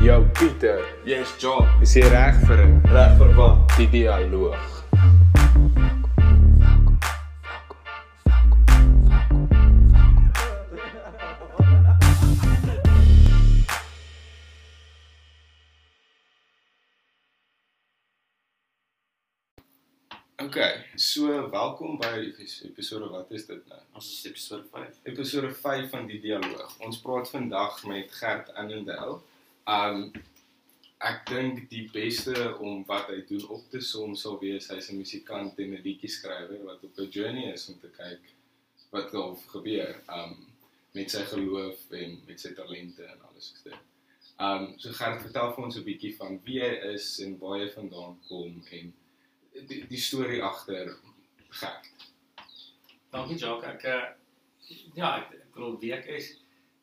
Jou Pieter, Yes, John. is jy reg vir 'n Reg vir wat? die dialoog? Okay, so welkom by episode wat is dit nou? Ons is episode 5. Episode 5 van die dialoog. Ons praat vandag met Gert Annandale. Um ek dink die beste om wat hy doen op te som sal wees hy's 'n musikant en 'n liedjie skrywer wat op 'n journey is om te kyk wat al gebeur um met sy geloof en met sy talente en alles soos dit. Um so Gert vertel vir ons 'n bietjie van wie hy is en waar hy vandaan kom en die, die storie agter Gert. Dankie Jacques. Ek uh, ja, ek ek bedoel wie ek is.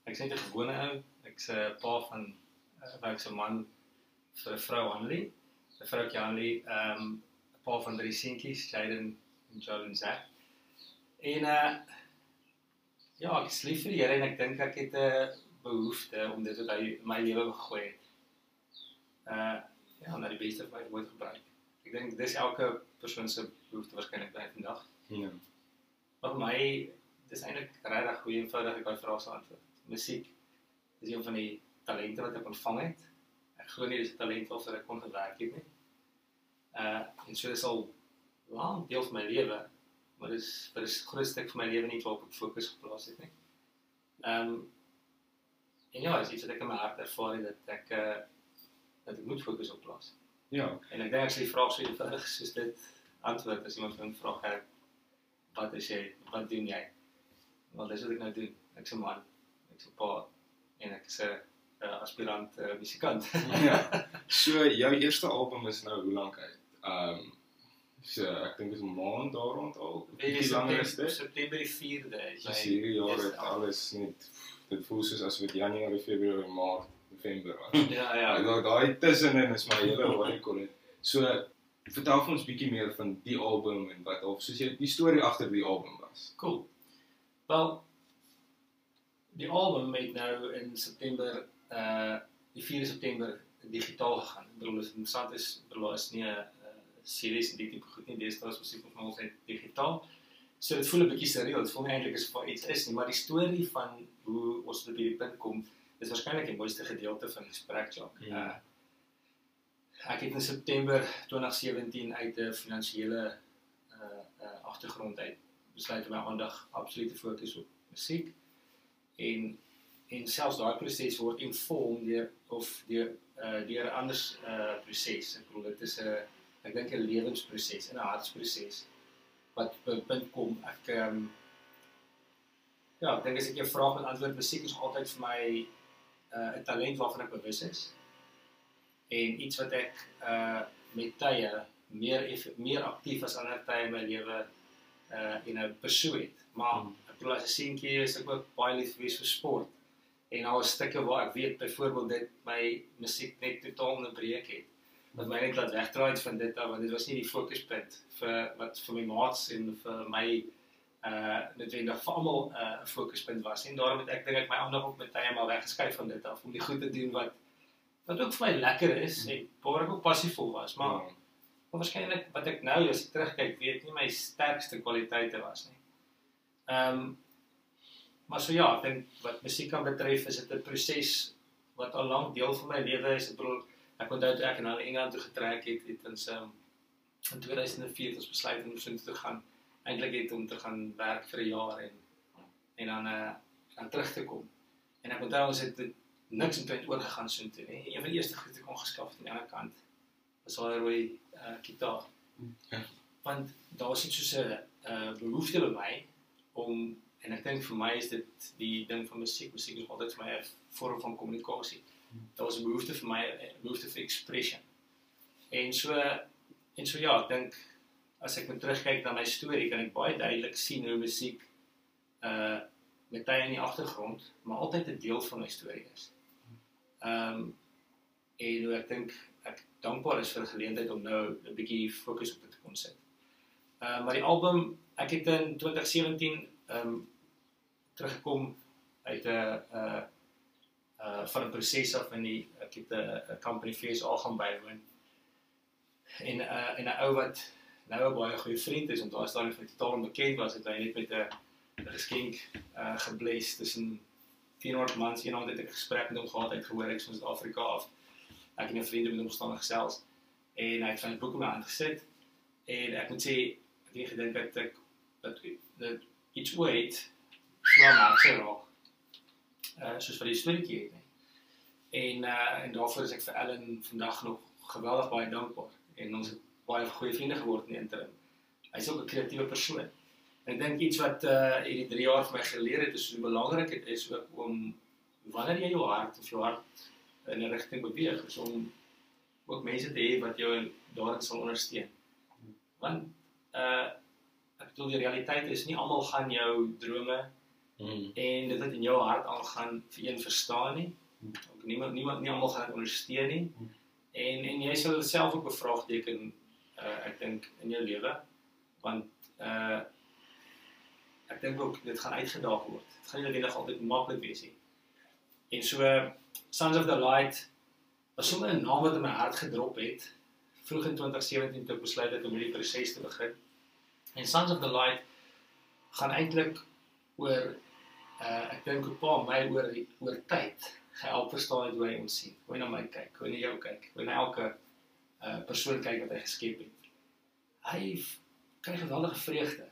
Ek's net 'n gewone ou. Ek's 'n pa van 'n werkse man vir 'n vrou Annelie. 'n Vroukie Annelie, ehm um, 'n pa van drie seentjies, Jaden en Jordan Zach. En uh ja, ek is lief vir die Here en ek dink ek het 'n behoefte om dit wat hy in my lewe gegooi het. Uh ja, na die beste van my woord gebruik. Ek dink dis elke persoon se behoefte waarskynlik by vandag. Ja. Maar vir my dis eintlik regtig hoe eenvoudig ek daai vraag sou antwoord. Musiek is een van die talente wat ek ontvang het. Ek glo nie dis 'n talent waarvoor ek kon gewerk het nie. Uh en so dis al lank deel van my lewe, maar dis vir 'n groot stuk van my lewe nie waarop ek fokus geplaas het nie. Ehm um, en ja, dis iets wat ek in my hart ervaar het dat ek uh dat ek moet fokus op plaas. Ja. En ek dink sê die vraag so eenvoudig soos dit antwoord as iemand van vra ek wat is jy? Wat doen jy? Wel dis wat ek nou doen. Ek's 'n man. Ek's 'n pa en ek is 'n uh, aspirant uh, musikant. ja. So jou eerste album is nou hoe lank uit? Ehm um, so ek dink dit is 'n maand daar rond al. Wie lank is dit? September die 4de is Dis hierdie jaar het alles net dit voel soos as dit Januarie, Februarie, Maart, November was. Ja, Ja, ja. daai tussenin is my hele hoorikol. So vertel vir ons bietjie meer van die album en wat of soos jy die storie agter die album was. Cool. Wel die album het nou in September uh die 4de September digitaal gegaan. Ek bedoel dit is interessant is, bedoel is nie 'n uh, series en die tipe goed nie. Deesdae is musiek van ons net digitaal. So dit voel 'n bietjie surreal. Dit voel nie eintlik asof iets is nie, maar die storie van hoe ons tot hierdie punt kom, is waarskynlik die mooiste gedeelte van die gesprek, Jacques. Ja. Uh ek het in September 2017 uit 'n finansiële uh uh agtergrond uit besluit om my aandag absoluut te fokus op musiek en en selfs daai proses word inform deur of deur uh deur 'n ander uh proses. Ek bedoel dit is 'n ek dink 'n lewensproses en 'n hartsproses wat by punt kom ek ehm um, ja, ek dink as ek jou vraag en antwoord musiek is altyd vir my uh 'n talent waarvan ek bewus is en iets wat ek uh met tye meer meer aktief as ander tye in my lewe uh you know pursue het. Maar Hmm. ek bedoel as 'n seentjie is ek ook baie lief vir sport. En daar was stukke waar ek weet byvoorbeeld dit my musiek net totaal onderbreek het. Wat my net laat wegdraai het van dit af want dit was nie die fokuspunt vir wat vir my maats en vir my uh noodwendig vir almal uh, 'n fokuspunt was. En daarom het ek dink ek my aandag op met tye maar weggeskuif van dit af om die goed te doen wat wat ook vir my lekker is en waar ek ook passievol was, maar Ja. Maar waarskynlik wat ek nou as ek terugkyk, weet nie my sterkste kwaliteite was nie. Ehm um, maar so ja, ek dink wat musiek kan betref is dit 'n proses wat al lank deel van my lewe is. Ek bedoel, ek onthou toe ek na Engeland toe getrek het, het ons um, in 2004 het ons besluit om so toe te gaan. Eintlik het om te gaan werk vir 'n jaar en en dan uh dan terug te kom. En ek onthou ons het niks intussen oorgegaan so toe nie. Een van die eerste goed wat ek ongeskaf het aan die ander kant was daai rooi uh gitaar. Ja. Want daar was iets soos 'n uh behoefte by my om en ek dink vir my is dit die ding van musiek. Musiek is altyd vir my 'n vorm van kommunikasie. Daar was 'n behoefte vir my, 'n behoefte vir expression. En so en so ja, ek dink as ek moet terugkyk na my storie, kan ek baie duidelik sien hoe musiek uh met tye in die agtergrond, maar altyd 'n deel van my storie is. Ehm um, en hoe ek dink ek dankbaar is vir die geleentheid om nou 'n bietjie fokus op dit te kon sit. Uh maar die album, ek het in 2017 ehm um, teruggekom uit 'n uh uh van 'n proses af in die uh, ek het 'n 'n company al gaan bywoon. En uh, en 'n ou wat nou 'n baie goeie vriend is, want daar staan net totaal onbekend was, het hy net met 'n geskenk uh gebless tussen 400 mans eendag het ek 'n gesprek met hom gehad uit gehoor ek van Suid-Afrika af. Ek en 'n vriend met hom staan gesels en hy het die boek in my hand gesit en ek moet sê ek het gedink dat ek dat dat iets ooit maak sy raak. Uh soos vir die storieetjie het nie. En uh en daarvoor is ek vir Ellen vandag nog geweldig baie dankbaar en ons het baie goeie vriende geword in die interim. Hy's ook 'n kreatiewe persoon. En ek dink iets wat uh hierdie 3 jaar vir my geleer het is hoe belangrik dit is ook om wanneer jy jou hart of jou hart in 'n rigting beweeg, is om ook mense te hê wat jou daarin sal ondersteun. Want uh ek bedoel die realiteit is nie almal gaan jou drome Mm. en dit wat in jou hart aangaan vir een verstaan nie. Ook niemand niemand nie almal gaan dit ondersteun nie. En en jy sal self ook bevraagteken uh ek dink in jou lewe want uh ek dink ook dit gaan uitgedaag word. Dit gaan nie noodwendig altyd maklik wees nie. En so Sons of the Light was sommer 'n naam wat in my hart gedrop het vroeg in 2017 toe ek besluit het om hierdie proses te begin. En Sons of the Light gaan eintlik oor uh ek dink 'n paar my oor oor tyd gehelp verstaan het hoe hy ons sien. Hoe hy na my kyk, hoe hy na jou kyk, hoe hy na elke uh persoon kyk wat hy geskep het. Hy kry geweldige vreugde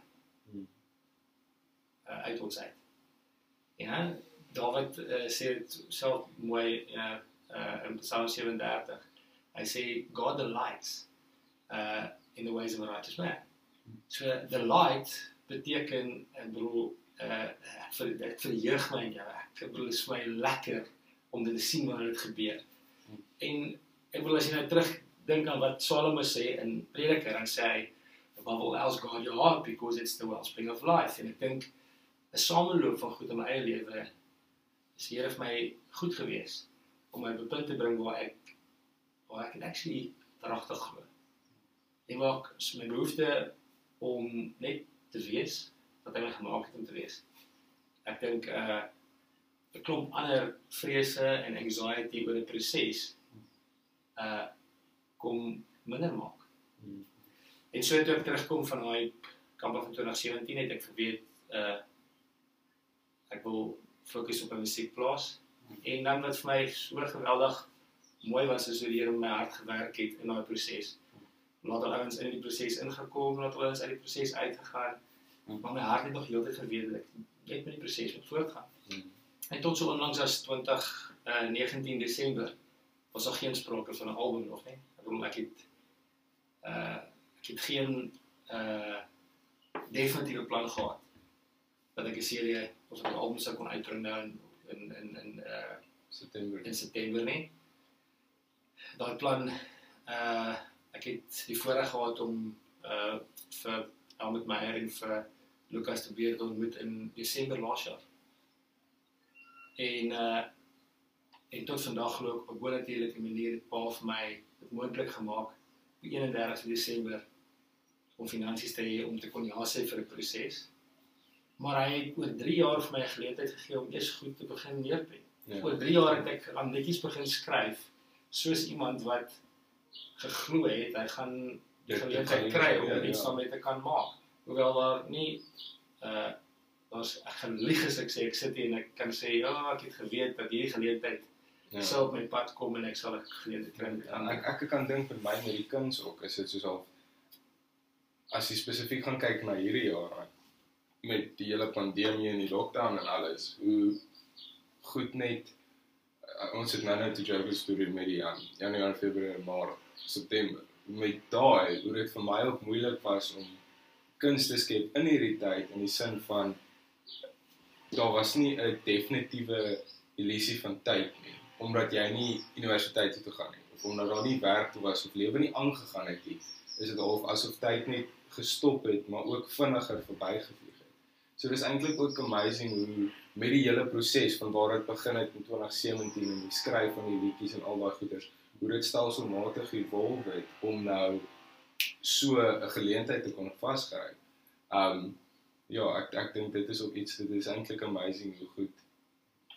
uh, uit ons uit. Ja, David uh, sê dit self mooi ja uh in Psalm 37. Hy sê God delights uh in the ways of a righteous man. So the light beteken ek bedoel uh vir dit verheug my in jou. Ek bedoel is my lekker om dit te sien wanneer dit gebeur. En ek bedoel as jy nou terug dink aan wat Salomo sê in Prediker, dan sê hy above all else guard your heart because it's the wellspring of life. En ek dink 'n sameloop van goed in my eie lewe is Here vir my goed gewees om my op 'n punt te bring waar ek waar ek actually regtig glo. En waar ek is my behoefte om net te wees wat my gemaak het om te wees. Ek dink uh 'n klomp ander vrese en anxiety oor 'n proses uh kom minder maak. Mm. En so toe ek terugkom van daai kamp van 2017 het ek geweet uh ek wil fokus op 'n musiekplaas. En dan wat vir my so geweldig mooi was is hoe die Here my hart gewerk het in daai proses. Laat al ouens in die proses ingekom, laat al ouens uit die proses uitgegaan. Maar my hart het nog heeltyd geweet dat ek net met die proses moet voortgaan. Mm. En tot so onlangs as 20 uh 19 Desember was daar geen sprake van 'n album nog nie. Ek bedoel ek het uh ek het geen uh definitiewe plan gehad dat ek 'n serie of 'n album sou kon uitbring nou in in in, in uh September. in September nie. Daai plan uh ek het die voorreg gehad om uh vir Helmut Meyer en vir Lukas te weer ontmoet in Desember laas jaar. En uh en tot vandag glo ek op 'n bonatuurlike manier het Pa vir my dit moontlik gemaak op 31 Desember om finansies te hê om te kon ja sê vir 'n proses. Maar hy het oor 3 jaar vir my geleentheid gegee om eers goed te begin neerpen. Ja. Oor 3 jaar het ek aan netjies begin skryf soos iemand wat geglo het hy gaan die geleentheid kry om iets ja. daarmee te kan maak. Hoewel daar nie uh daar's ek gaan lieg as ek sê ek sit hier en ek kan sê ja, ek het geweet dat hierdie geleentheid Ja. sal op my pad kom en ek sal 'n geleentheid kry om dit aan En ek ek kan dink vir my met die kuns ook is dit soos al as jy spesifiek gaan kyk na hierdie jaar met die hele pandemie en die lockdown en alles hoe goed net uh, ons het nou net die Joburg storie met die um, Januarie, Februarie, Maart, September met daai hoe dit vir my ook moeilik was om kuns te skep in hierdie tyd in die sin van daar was nie 'n definitiewe illusie van tyd nie omdat jy nie universiteit toe gegaan het of omdat daar nie werk toe was of lewe nie aangegaan het nie is dit half asof tyd net gestop het maar ook vinniger verbygevlieg het. So dis eintlik ook amazing hoe met die hele proses van waar dit begin het in 2017 en die skryf van die liedjies en al daai goeders hoe dit stelselmatig evolve het om nou so 'n geleentheid te kon vasgryp. Um ja, ek ek dink dit is ook iets dit is eintlik amazing hoe goed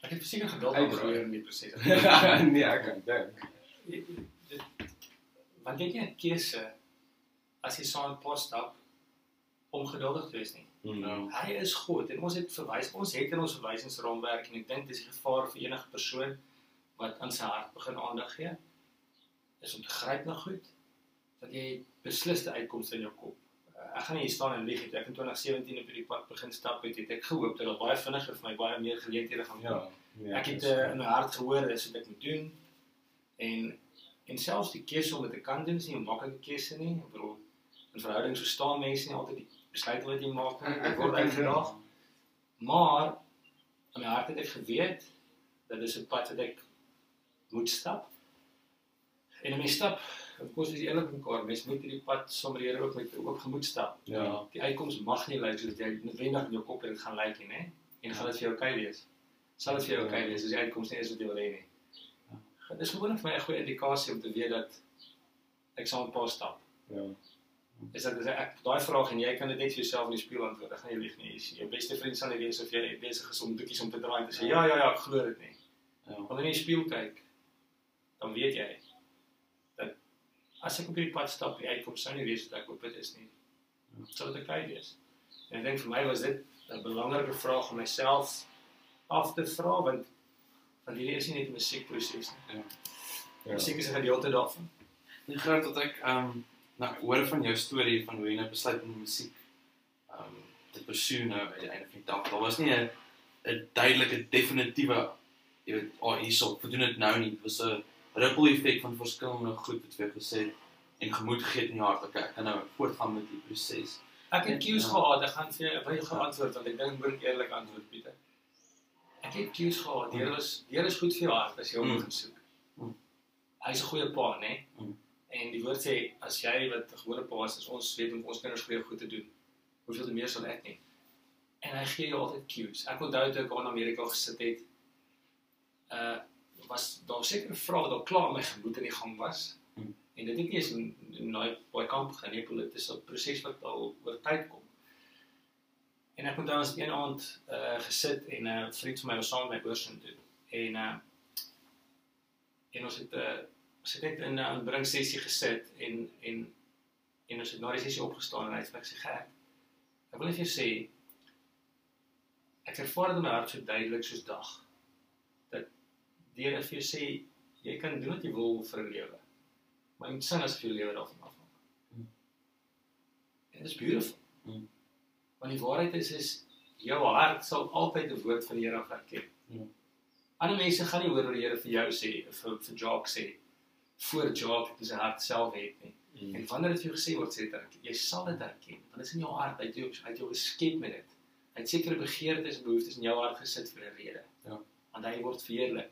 Ek het verseker geduld Uitdraai. opgeleer in die proses. nee, ek kan dink. Dit- Want jy het nie 'n keuse as jy saam met Pa stap om geduldig te wees nie. Mm. Hy is God en ons het verwys ons het in ons verwysingsraamwerk en ek dink dis die gevaar vir enige persoon wat aan sy hart begin aandag gee is om te gryp na goed dat jy besliste uitkomste in jou kop. Uh, ek gaan hier staan en lieg. Toe Ek in 2017 op hierdie pad begin stap het, het ek gehoop dat daar baie vinniger vir my baie meer geleenthede gaan kom. Ja. Nee, ek het uh, in my hart gehoor dis wat ek moet doen en en selfs die keuse om dit te kan doen is nie 'n maklike keuse nie. Ek bedoel in verhoudings verstaan mense nie altyd die besluite wat jy maak nie. Dit word uitgedaag. Maar in my hart het ek geweet dat dis 'n pad wat ek moet stap. En 'n mens stap, of course is eerlik mekaar, mens moet hierdie pad sommer hier ook met ook gemoed stap. Ja. Die uitkoms mag nie lyk soos jy noodwendig in jou kop dit gaan lyk nie, né? En gaan dit vir jou oukei wees? Sal dit vir jou oukei wees as die uitkoms nie is wat jy wil hê nie? Dit is gewoonlik vir my 'n goeie indikasie om te weet dat ek saam met Pa stap. Ja. Is dat is ek daai vraag en jy kan dit net vir jouself in die spieël antwoord. Ek gaan jou lieg nie. Sien, jou beste vriend sal nie wees of jy besig is om doekies om te draai en te sê ja ja ja, ek glo dit nie. Ja. Wanneer jy in die spieël kyk, dan weet jy as ek op hierdie pad stap, die uitkoms sou nie wees wat ek hoop dit is nie. Sou dit oukei wees. En ek dink vir my was dit 'n belangrike vraag om myself af te vra want want hierdie is nie net 'n musiekproses nie. Ja. Musiek is 'n gedeelte daarvan. Die groot dat ek ehm um, nou hoor van jou storie van hoe jy nou besluit om musiek ehm um, te pursue nou by die einde van die dag. Daar was nie 'n 'n duidelike definitiewe jy weet, oh hierso, vir doen dit nou nie. Dit was 'n ripple effek van verskillende goed wat vir jou gesê en gemoed gegee het in jou hart. Okay, ek kan nou voortgaan met die proses. Ek het cues Ja. gehad. Ek gaan vir jou jou geantwoord want ek dink moet eerlik antwoord Pieter. Ek het cues gehad. Deur is deur is goed vir jou hart as jy hom Mm. begin soek. Mm. Hy's 'n goeie pa, né? Mm. En die woord sê as jy wat 'n gewone pa is, as ons weet om ons kinders goeie goed te doen, hoeveel te meer sal ek nie. En hy gee jou altyd cues. Ek onthou toe ek in Amerika gesit het, uh was daar seker 'n vraag wat al klaar my gemoed in die gang was. Mm. En dit het nie eens in, in daai baie kamp gegaan nie, dit is 'n proses wat al oor tyd kom. En ek onthou ons een aand uh gesit en 'n uh, vriend van my was saam met my oorsin toe. En uh en ons het uh ons het net in 'n aanbring sessie gesit en en en ons het na die sessie opgestaan en hy het vir my gesê gek. Ek wil net vir jou sê ek ervaar dit in my hart so duidelik soos dag die Here vir jou sê jy kan doen wat jy wil vir 'n lewe. Maar jy moet sing asof jou lewe daarvan afhang. Mm. En dit is beautiful. Mm. Want die waarheid is is jou hart sal altyd 'n woord van die Here herken. Mm. Ander mense gaan nie hoor wat die Here vir jou sê vir vir Jock sê voor Jock in sy hart self het nie. Mm. En wanneer dit vir jou gesê word, sê dit. Jy sal dit herken. Want dit is in jou hart, uit jou uit jou geskep met dit. Hy het sekere begeertes en behoeftes in jou hart gesit vir 'n rede. Ja. Want hy word verheerlik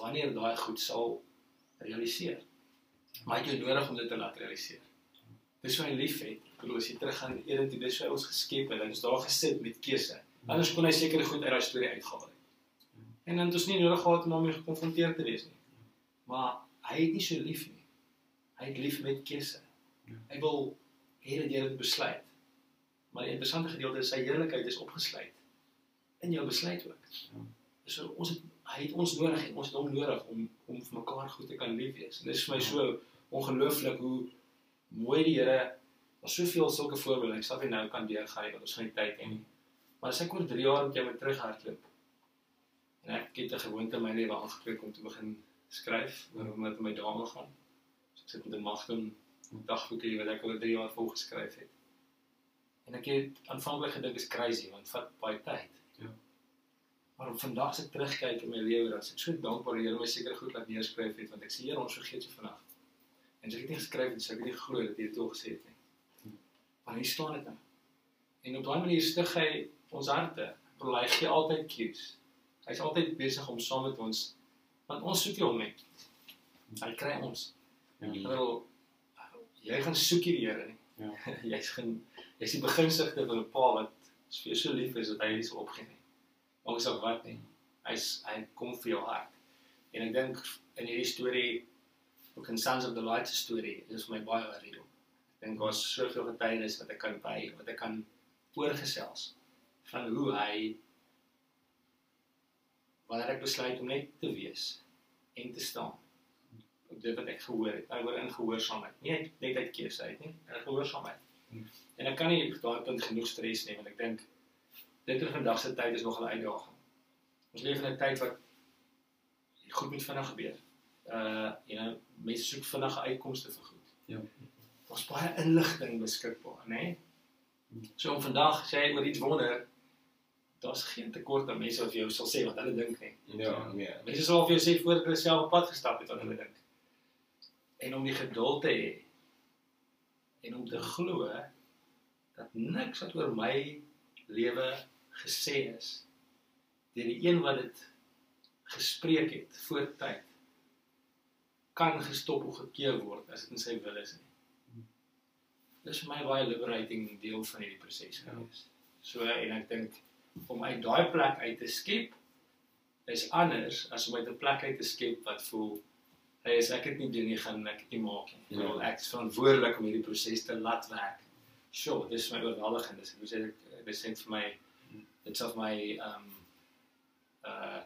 wanneer daai goed sal realiseer. Maar hy het jou nodig om dit te laat realiseer. Dis hoe hy liefhet. Ek bedoel as jy teruggaan in Eden toe, dis hoe hy ons geskep het. Hy het daar gesit met keuse. Anders kon hy sekere goed uit daai storie uitgehaal het. En dan het ons nie nodig gehad om daarmee gekonfronteer te wees nie. Maar hy het nie so lief nie. Hy het lief met keuse. Ja. Hy wil hê dat jy dit besluit. Maar die interessante gedeelte is sy heerlikheid is opgesluit in jou besluit ook. Ja. So ons het hy het ons nodig en ons het hom nodig om om vir mekaar goed te kan lief wees. En dit is vir my so ongelooflik hoe mooi die Here daar's soveel sulke voorbeelde. Ek sal nie nou kan deurgaan want ons gaan nie tyd hê nie. Maar as ek oor 3 jaar met jou moet terughardloop en ek het 'n gewoonte my lewe aangekweek om te begin skryf oor hoe met my dame gaan. So ek sit met 'n magdom dagboekie wat ek oor 3 jaar vol geskryf het. En ek het aanvanklik gedink is crazy want dit vat baie tyd. Maar om vandag as ek terugkyk in my lewe, dan is ek so dankbaar die Here my seker goed laat neerskryf het want ek sê Here ons vergeet so vinnig. En as ek dit nie geskryf het, sou ek nie geglo dat jy dit al gesê het nie. Maar hier staan dit nou. En op daai manier stig hy ons harte. Hy gee altyd cues. Hy's altyd besig om saam met ons want ons soek hom nie. Hy kry ons. Ja. Ek bedoel jy gaan soek die Here nie. Ja. jy's gaan jy's die beginsigte van 'n pa wat vir jou so lief is dat hy nie sal opgee nie. Nie saak wat nie. Hy's hy kom vir jou hart. En ek dink in hierdie storie ook in Sons of the Light se storie is vir my baie waardeer. Ek dink daar's soveel getuienis wat ek kan by wat ek kan oorgesels van hoe hy wanneer ek besluit om net te wees en te staan op dit wat ek gehoor het, oor in gehoorsaamheid. Nie net uit keuse uit nie, in gehoorsaamheid. Hmm. En ek kan nie op daai punt genoeg stres nie want ek dink dit in vandag se tyd is nog 'n uitdaging. Ons leef in 'n tyd wat goed moet vinnig gebeur. Uh you know, mense soek vinnige uitkomste vir goed. Ja. Daar's baie inligting beskikbaar, né? Nee? So om vandag sê jy oor iets wonder, daar's geen tekort aan mense wat vir jou sal sê wat hulle dink nie. Ja, nee. Mense sal vir jou sê voor hulle self op pad gestap het wat hulle dink. En om die geduld te hê en om te glo dat niks wat oor my lewe gesê is deur die een wat dit gespreek het voor tyd kan gestop of gekeer word as dit in sy wil is nie. Dis vir my baie liberating deel van hierdie proses gewees. So en ek dink om uit daai plek uit te skep is anders as om uit 'n plek uit te skep wat voel hey, as ek dit nie doen nie, gaan ek dit nie maak nie. Ja. Ja. Ek is verantwoordelik om hierdie proses te laat werk. Sure, dis my oorweldigend. Dis hoe sê ek dis net vir my dit sal my ehm um, uh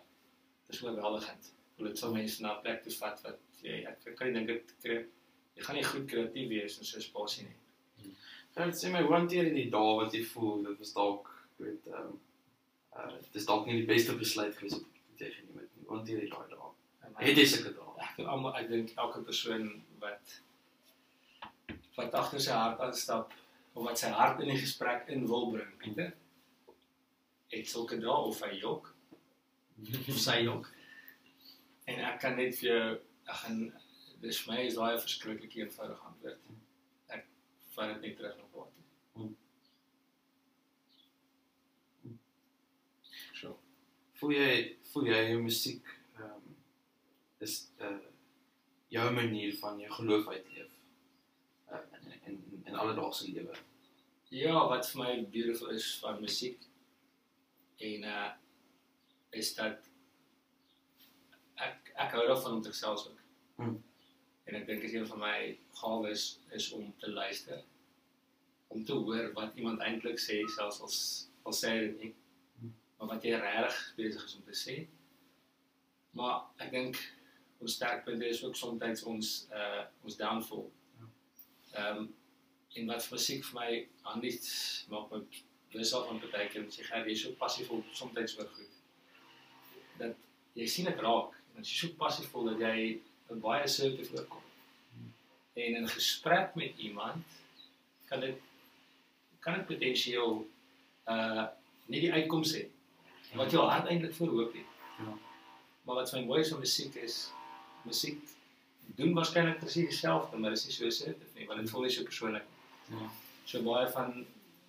dis oorweldigend. Hoe dit sal mense na 'n plek toe vat wat jy ek, ek kan nie dink dit kry jy gaan nie goed kreatief wees in so 'n spasie nie. Gaan sê my hoe hanteer jy die dae wat jy voel dit was dalk weet ehm uh dis dalk nie die beste besluit gewees wat jy geneem het nie. Hoe hanteer jy daai dae? Het jy sulke dae? ek dink almal ek dink elke persoon wat wat agter sy hart aanstap of wat sy hart in die gesprek in wil bring, Pieter. Het sulke dae of hy jok of sy jok. En ek kan net vir jou ek gaan dis my is daai 'n verskriklike eenvoudige antwoord. Ek vat dit net terug na paat. So. Voel jy voel jy jou musiek ehm um, is uh jou manier van jou geloof uitleef uh, in in in alledaagse lewe. Ja, wat vir my beautiful is van musiek en uh is dat ek ek hou daarvan om te gesels ook. Hmm. En ek dink is een van my gawes is om te luister. Om te hoor wat iemand eintlik sê selfs al al sê hy dit nie. Hmm. Maar wat jy regtig besig is om te sê. Maar ek dink ons sterkpunt is ook soms ons uh ons downfall. Ehm um, en wat musiek vir my anders maak my bewus af van baie keer as jy gaan jy so passief op soms oor goed. Dat jy sien dit raak en as jy so passief voel dat jy 'n baie assertief voorkom. En in gesprek met iemand kan dit kan dit potensieel uh nie die uitkoms hê wat jou hart eintlik verhoop het. Ja. Maar wat my mooi is van musiek is musiek doen waarskynlik presies dieselfde, maar dit is nie so assertief nie, want dit voel nie so persoonlik nie. Ja. So baie van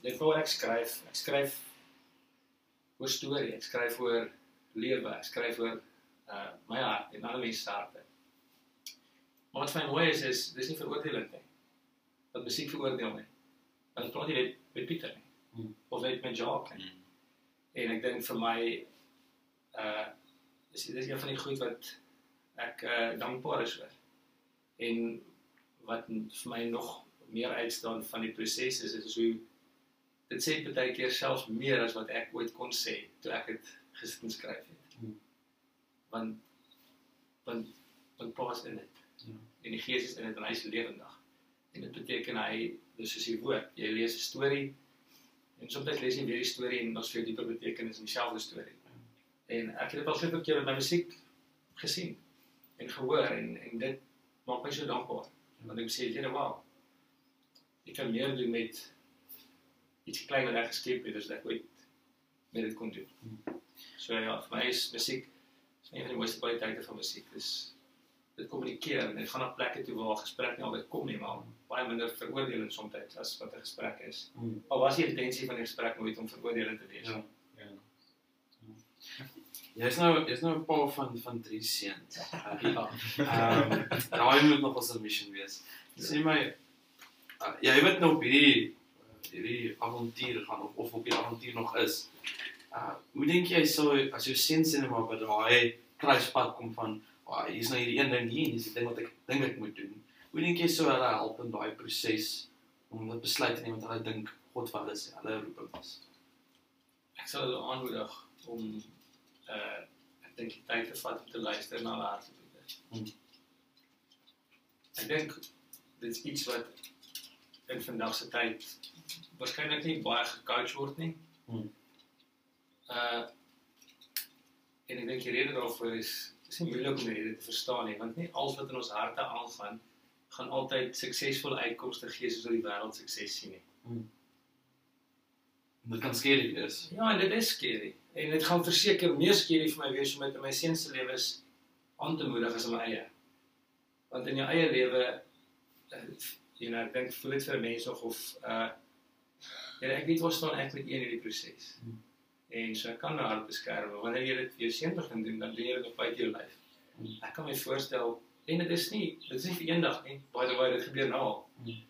dit wat ek skryf, ek skryf oor storie, ek skryf oor lewe, ek skryf oor uh my hart en ander mense se harte. Maar wat vir my mooi is is dis nie veroordelend nie. Dat musiek veroordeel nie. Want dit praat nie net met Pieter nie. Hmm. Of net met Jacques nie. En ek dink vir my uh dis dis een van die goed wat ek uh dankbaar is oor. En wat vir my nog meer uitstaan van die proses is is hoe dit sê baie keer selfs meer as wat ek ooit kon sê toe ek dit gesit en skryf het. Hmm. Want want want pas in dit. Ja. En die gees is in dit en hy is lewendig. En dit beteken hy dis soos die woord. Jy lees 'n storie en soms lees jy weer die storie en daar's veel dieper betekenis in dieselfde storie. En ek het dit al soveel keer met my musiek gesien en gehoor en en dit maak my so dankbaar. Want ek sê, Here, wow. Ek kan meer doen met iets klein wat ek geskep het as ek ooit met dit kon doen. So ja, vir my is musiek is een van die mooiste kwaliteite van musiek. Dis dit kommunikeer en dit gaan na plekke toe waar gesprek nie altyd kom nie, maar baie minder veroordelend soms as wat 'n gesprek is. Hmm. Al was die intensie van die gesprek nooit om veroordelend te wees. Ja. Ja. Jy's nou jy's nou 'n pa van van drie seuns. Ja. Ehm daai moet nog 'n submission wees. Sê my uh, jy weet nou op hierdie hierdie avontuur gaan of of op die avontuur nog is. Uh hoe dink jy sou as jou seun maar by daai kruispunt kom van oh, hier's nou hierdie een ding hier en dis die ding wat ek dink ek moet doen. Hoe dink jy sou hulle help in daai proses om 'n besluit te neem wat hulle dink God vir hulle sê, hulle roeping is? Ek sal hulle aanmoedig om uh ek dink die tyd gevat om te luister na hulle hartebloede. Hmm. Ek dink dit is iets wat in vandag se tyd waarskynlik nie baie gecoach word nie. Hmm. Uh en ek dink die rede daarvoor is dis nie moeilik om rede te verstaan nie, want nie alles wat in ons harte aangaan gaan altyd suksesvolle uitkomste gee soos wat die wêreld sukses sien nie. Dit kan skerry wees. Ja, en dit is skerry. En dit gaan verseker meer skerry vir my wees om met my seuns se lewens aan te moedig as in my eie. Want in jou eie lewe know, ek dink voel dit vir mense nog of uh ja, ek weet waar staan een in hierdie proses. Hmm. En so ek kan my hart beskerm. Wanneer jy dit vir jou seun begin doen, dan doen jy dit op buite jou lyf. Ek kan my voorstel en dit is nie dit is nie vir eendag nie. By the way, dit gebeur nou al. Hmm.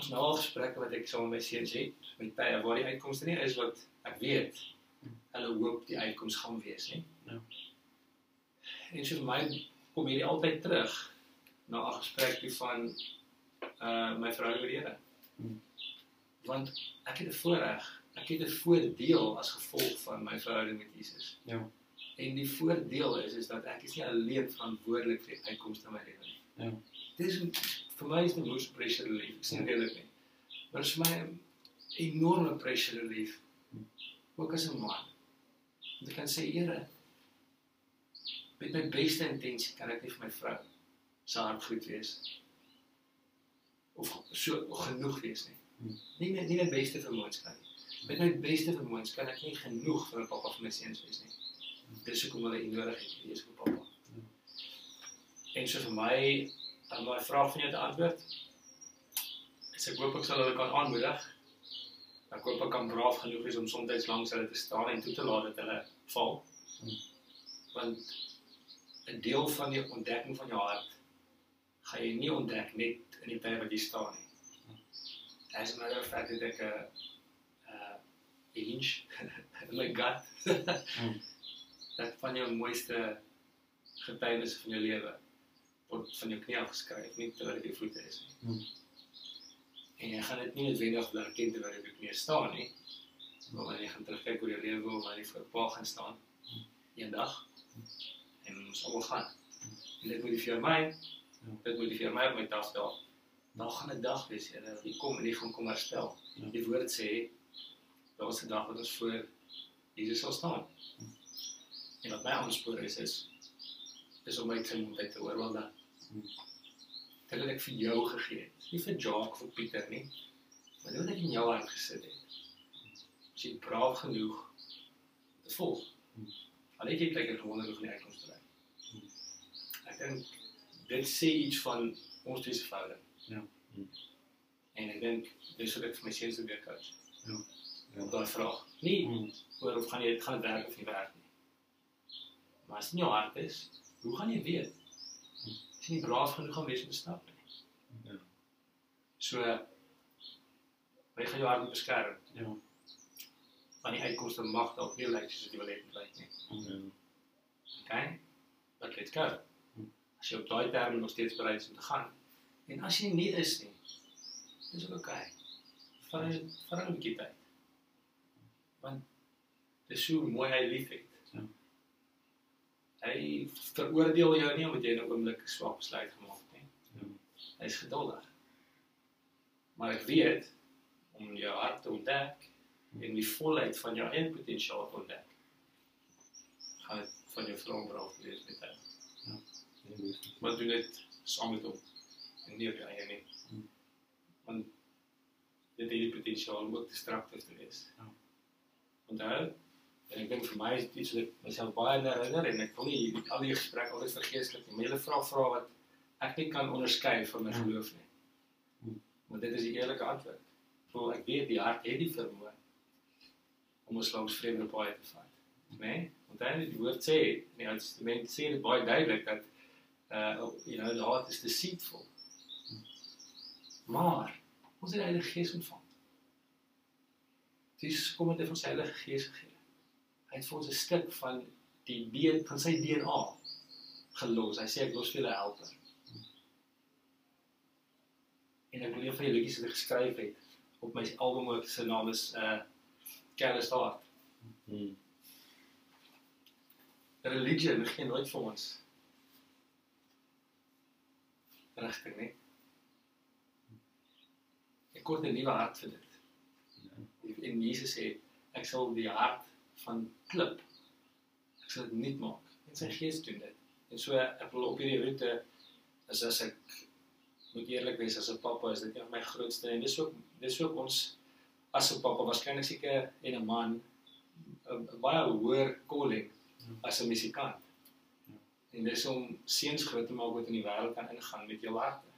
Ons nou al gesprekke wat ek saam met my seuns het met tye waar die uitkomste nie is wat ek weet hulle hoop die uitkoms gaan wees nie. Ja. En so vir my kom hierdie altyd terug na 'n gesprek van uh my vrou met die Here. Hmm. Want ek het 'n voorreg, ek het 'n voordeel as gevolg van my verhouding met Jesus. Ja. En die voordeel is is dat ek is nie alleen verantwoordelik vir die uitkomste in my lewe nie. Ja. Dis vir my is dit most pressure relief. Ek sien dit nie. Maar vir my 'n enorme pressure relief. Ook as 'n man. Want ek kan sê, Here, met my beste intensie kan ek nie vir my vrou se hart goed wees of so genoeg wees nie. Hmm. Nie net nie net beste vermoëns kan nie. Met my beste vermoëns kan ek nie genoeg vir 'n pappa vir my seuns wees nie. Dis hoekom hulle u nodig het, die eerste pappa. Hmm. En so vir my om my vraag van jou te antwoord. Is ek hoop ek sal hulle kan aanmoedig. Ek hoop ek kan braaf genoeg wees om soms langs hulle te staan en toe te laat dat hulle val. Hmm. Want 'n deel van die ontdekking van jou hart gaan jy nie ontdek net in die tyd wat jy staan nie. As a matter of fact, het ek 'n 'n inch in my gut. Dat van jou mooiste getuienisse van jou lewe word van jou knie af geskryf, nie terwyl dit jou voete is nie. Hmm. En jy gaan dit nie noodwendig wil erken terwyl jy op jou knie staan nie. Maar wanneer jy gaan terugkyk oor jou lewe wanneer jy voor Pa gaan staan eendag en ons almal gaan. En dit motiveer my. Dit motiveer my op my dagdag. Dan gaan 'n dag wees, Here, dat jy kom en jy gaan kom herstel. Ja. Die woord sê daar's 'n dag wat ons voor Jesus sal staan. En wat my aanspoor is is is om my trimmontheid te hoor wel dan. Dit het ek vir jou gegee. het. Nie vir Jacques of vir Pieter nie. Maar dit wat ek in jou hart gesit het. As jy braaf genoeg te volg. Hmm. Al het jy kyk gewonder hoe van die uitkomste lê. Hmm. Ek dink dit sê iets van ons twee se verhouding. Ja. Hmm. En ek dink dis wat ek vir my seuns probeer coach. Ja. Ja. Op daai vraag. Nie Hmm. oor of gaan jy gaan dit werk of nie werk nie. Maar as dit in jou hart is, hoe gaan jy weet? As jy nie braaf genoeg gaan wees om te stap nie. Ja. So jy gaan jou hart moet beskerm. Ja. Want die uitkomste mag dalk nie lyk soos jy wil hê dit lyk nie. Ja. Okay? But let's go. As jy op daai terme nog steeds bereid is om te gaan. En as jy nie is nie, dis ook okay. Vat net vat 'n bietjie tyd. Want dis so mooi hy liefhet. Ja. Hy veroordeel jou nie omdat jy nou oomblik 'n swak besluit gemaak het nie. Ja. Hy is geduldig. Maar ek weet om jou hart te ontdek en die volheid van jou eie potensiaal te ontdek. Gaan van jou vroombraaf wees met tyd. Maar doen dit saam met hom en nie op jou eie nie. Hmm. Want dit het die potensiaal om ook destructief te wees. Ja. Onthou, en ek dink vir my is dit iets wat myself baie herinner en ek wil nie al die gesprek altyd vergeeslik nie. Maar jy vra vra wat ek nie kan onderskei van my Ja. geloof nie. Hmm. Want dit is die eerlike antwoord. Voel ek weet die hart het die vermoë om ons langs vreemde paaie te vat. Né? Nee? Want dan die woord sê, in die Ou Testament sê dit baie duidelik dat uh you know the heart is deceitful. Maar ons het die Heilige Gees ontvang. Dis kom dit van sy Heilige Gees gegee. Hy het vir ons 'n stuk van die DNA van sy DNA gelos. Hy sê ek los vir julle helper. En ek wil een van die liedjies wat ek geskryf het op my album ook se naam is uh Careless Heart. Hmm. religie gee nooit vir ons rigting nie. Ek kort 'n nuwe hart vir dit. En Jesus sê ek sal die hart van klip ek sal dit nuut maak en sy gees doen dit. En so ek wil op hierdie roete is as ek moet eerlik wees as 'n pappa is dit een van my grootste en dis ook dis ook ons as 'n pappa waarskynlik seker en 'n man 'n baie hoër calling as 'n musikant. En dis om seuns groot te maak wat in die wêreld kan ingaan met jou harte.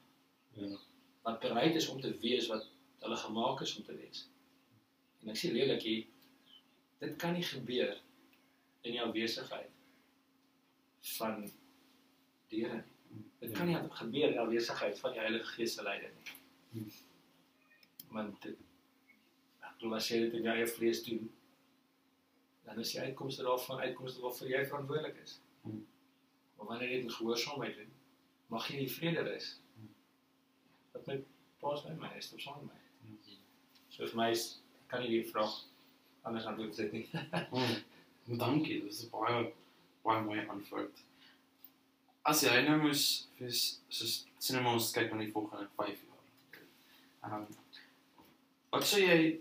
Ja. Wat bereid is om te wees wat hulle gemaak is om te wees. En ek sê lelik hier dit kan nie gebeur in jou besigheid van die Here nie. Dit kan nie gebeur in jou besigheid van die Heilige Gees se leiding nie. Want dit ek glo as jy dit in jou eie vlees doen, dan is die uitkomste daarvan uitkomste waarvoor jy verantwoordelik is. Maar wanneer jy dit in gehoorsaamheid doen, mag jy in vrede rus. Dat my paas by my is, op saam met my. So vir my is kan nie die vraag anders antwoord dit nie. Oh, dankie, dit is 'n baie baie mooi antwoord. As jy nou moes vir soos sinema ons kyk na die volgende 5 jaar. Ehm um, wat sou jy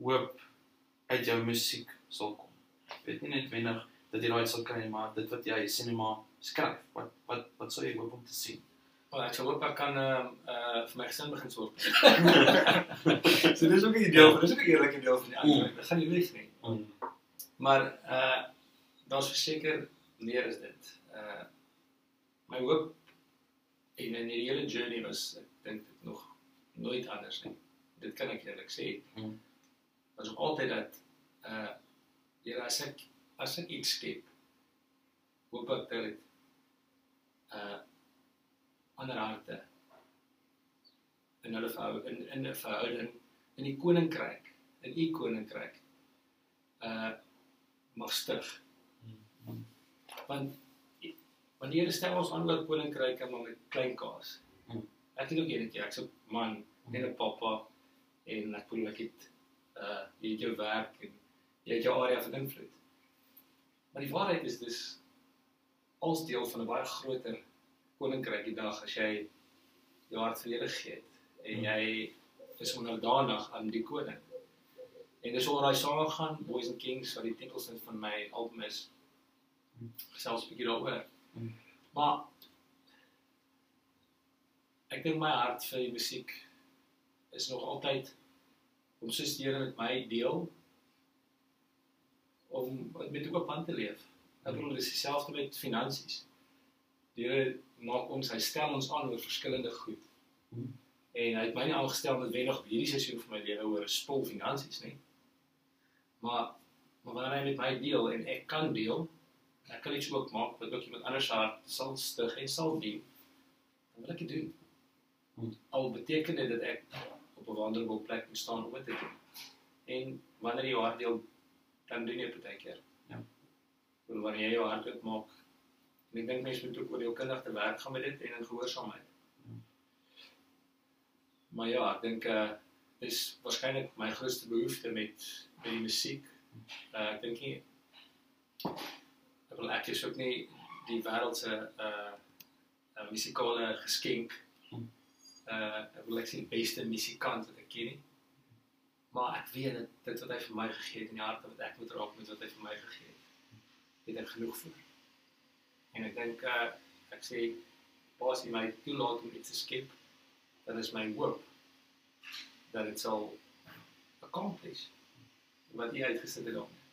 hoop uit jou musiek sal kom? Weet nie noodwendig dat jy daai sal kry maar dit wat jy sinema skryf, wat wat wat sou jy hoop om te sien? Wel, ek sal hoop ek kan ehm uh, vir my gesin begin sorg. so dis ook 'n deel, dis ook 'n eerlike deel van die antwoord. Dit gaan nie weg nie. Mm. Maar uh daar's verseker meer as dit. Uh my hoop en in hierdie hele journey was ek dink dit nog nooit anders nie. Dit kan ek eerlik sê. Mm. Was ook altyd dat uh Here as ek as ek iets skep hoop ek dat dit uh ander harte in hulle verhou in in 'n verhouding in die koninkryk in u koninkryk uh mag stig. Want want die Here stel ons aan oor koninkryke maar met klein kaas. Ek het ook eenetjie, ek's 'n man en 'n pappa en ek voel ek het uh jy het jou werk en jy het jou area van invloed. Maar die waarheid is dis als deel van 'n baie groter koninkryk die dag as jy jou hart vir Here gee het en Hmm. jy is onderdanig aan die koning. En dis oor daai song gaan Boys and Kings wat die titelsin van my album is. Gesels 'n bietjie daaroor. Mm. Maar ek dink my hart vir die musiek is nog altyd om soos die Here met my deel om met oop hand te leef. Ek bedoel dis dieselfde met finansies. Die Here maak ons, hy stel ons aan oor verskillende goed. En hy het my nie aangestel met wenig op hierdie seisoen van my lewe oor 'n spul finansies nie. Maar maar wanneer hy met my deel en ek kan deel, ek kan iets ook maak wat ook iemand anders hart sal stig en sal dien. Dan wil ek dit doen. Hmm. Al beteken dit dat ek op 'n wonderlike plek moet staan om dit te doen. En wanneer jy jou hart deel, dan doen jy baie keer. Ja. Want wanneer jy jou hart oopmaak, en ek dink mense moet ook oor jou kindig te werk gaan met dit en in gehoorsaamheid. Hmm. Maar ja, ek dink uh dis waarskynlik my grootste behoefte met met die musiek. Uh ek dink nie ek wil ek is ook nie die wêreld se uh, uh musikale geskenk. Hmm. Uh ek wil ek sê die beste musikant wat ek ken nie. Maar ek weet dat dit wat hy vir my gegee het in die hart wat ek moet raak met wat hy vir my gegee het. Het ek genoeg vir. En ek dink uh ek sê pas my toelaat om iets te skep, dan is my hoop dat dit sal accomplish wat jy uitgesit het daarmee.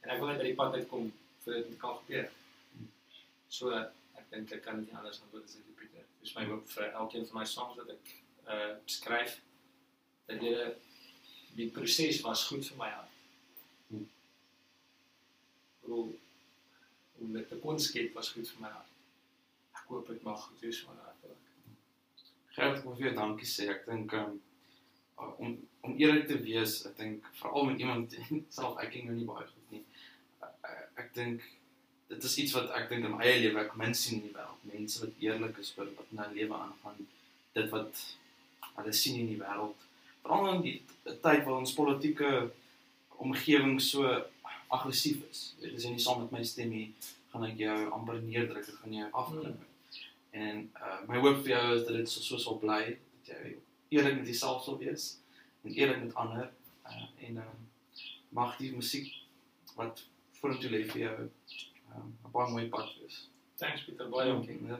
En ek wil net by die pad uitkom vir dit kan gebeur. So ek dink ek kan dit nie anders wat as ek Pieter. Dis my hoop vir elkeen van my songs wat ek uh skryf dat jy die proses was goed vir my hart. Hmm. Hoe om dit te kon skep was goed vir my hart. Ek hoop dit mag goed wees vir my hart. ook. Gert, wil vir jou dankie sê. Ek dink um, om om eerlik te wees, ek dink veral met iemand self ek ken jou nie baie goed nie. Ek, ek dink dit is iets wat ek dink in my eie lewe ek min sien in die wêreld. Mense wat eerlik is oor wat in hulle lewe aangaan. Dit wat hulle sien in die wêreld. Veral in die tyd waar ons politieke omgewing so aggressief is. As jy nie saam met my stem nie, gaan ek jou amper neerdruk, ek gaan jou afklim. En uh my hoop vir jou is dat dit so so sal bly dat jy eerlik met jouself sal wees en eerlik met ander uh en um, mag die musiek wat vorentoe lê vir jou um, 'n baie mooi pad wees. Thanks Pieter, baie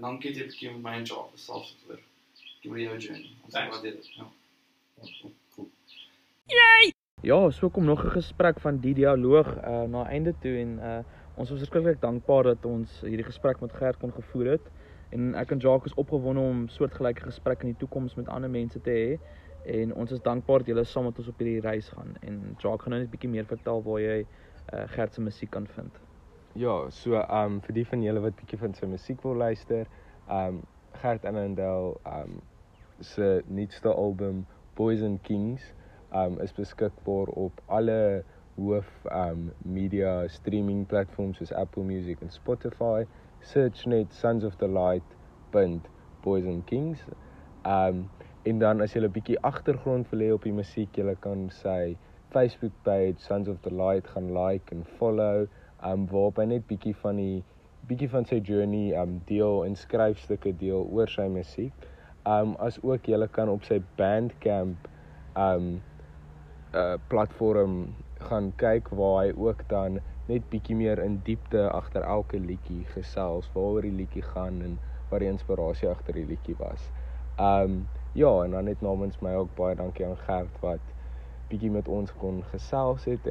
dankie. dat jy met my en Jacques gesels het oor jou journey. Thanks. waardeer dit. Ja. Ja, so kom nog 'n gesprek van die dialoog uh na einde toe en uh ons was verskriklik dankbaar dat ons hierdie gesprek met Gert kon gevoer het en ek en Jacques is opgewonde om soortgelyke gesprekke in die toekoms met ander mense te hê en ons is dankbaar dat julle saam met ons op hierdie reis gaan en Jacques gaan nou net 'n bietjie meer vertel waar jy uh Gert se musiek kan vind. Ja, so um vir die van julle wat bietjie van sy musiek wil luister, um Gert Annandale um se nuutste album And Kings um is beskikbaar op alle hoof um media streaming platforms soos Apple Music en Spotify. Search net Sons of the Light punt and Kings. Um en dan as jy 'n bietjie agtergrond wil hê op die musiek, jy kan sy Facebook page Sons of the Light gaan like en follow um waarop hy net bietjie van die bietjie van sy journey um deel en skryfstukke deel oor sy musiek. Um as ook jy kan op sy Bandcamp um uh platform gaan kyk waar hy ook dan net bietjie meer in diepte agter elke liedjie gesels waaroor die liedjie gaan en wat die inspirasie agter die liedjie was. Um ja, en dan net namens my ook baie dankie aan Gert wat bietjie met ons kon gesels het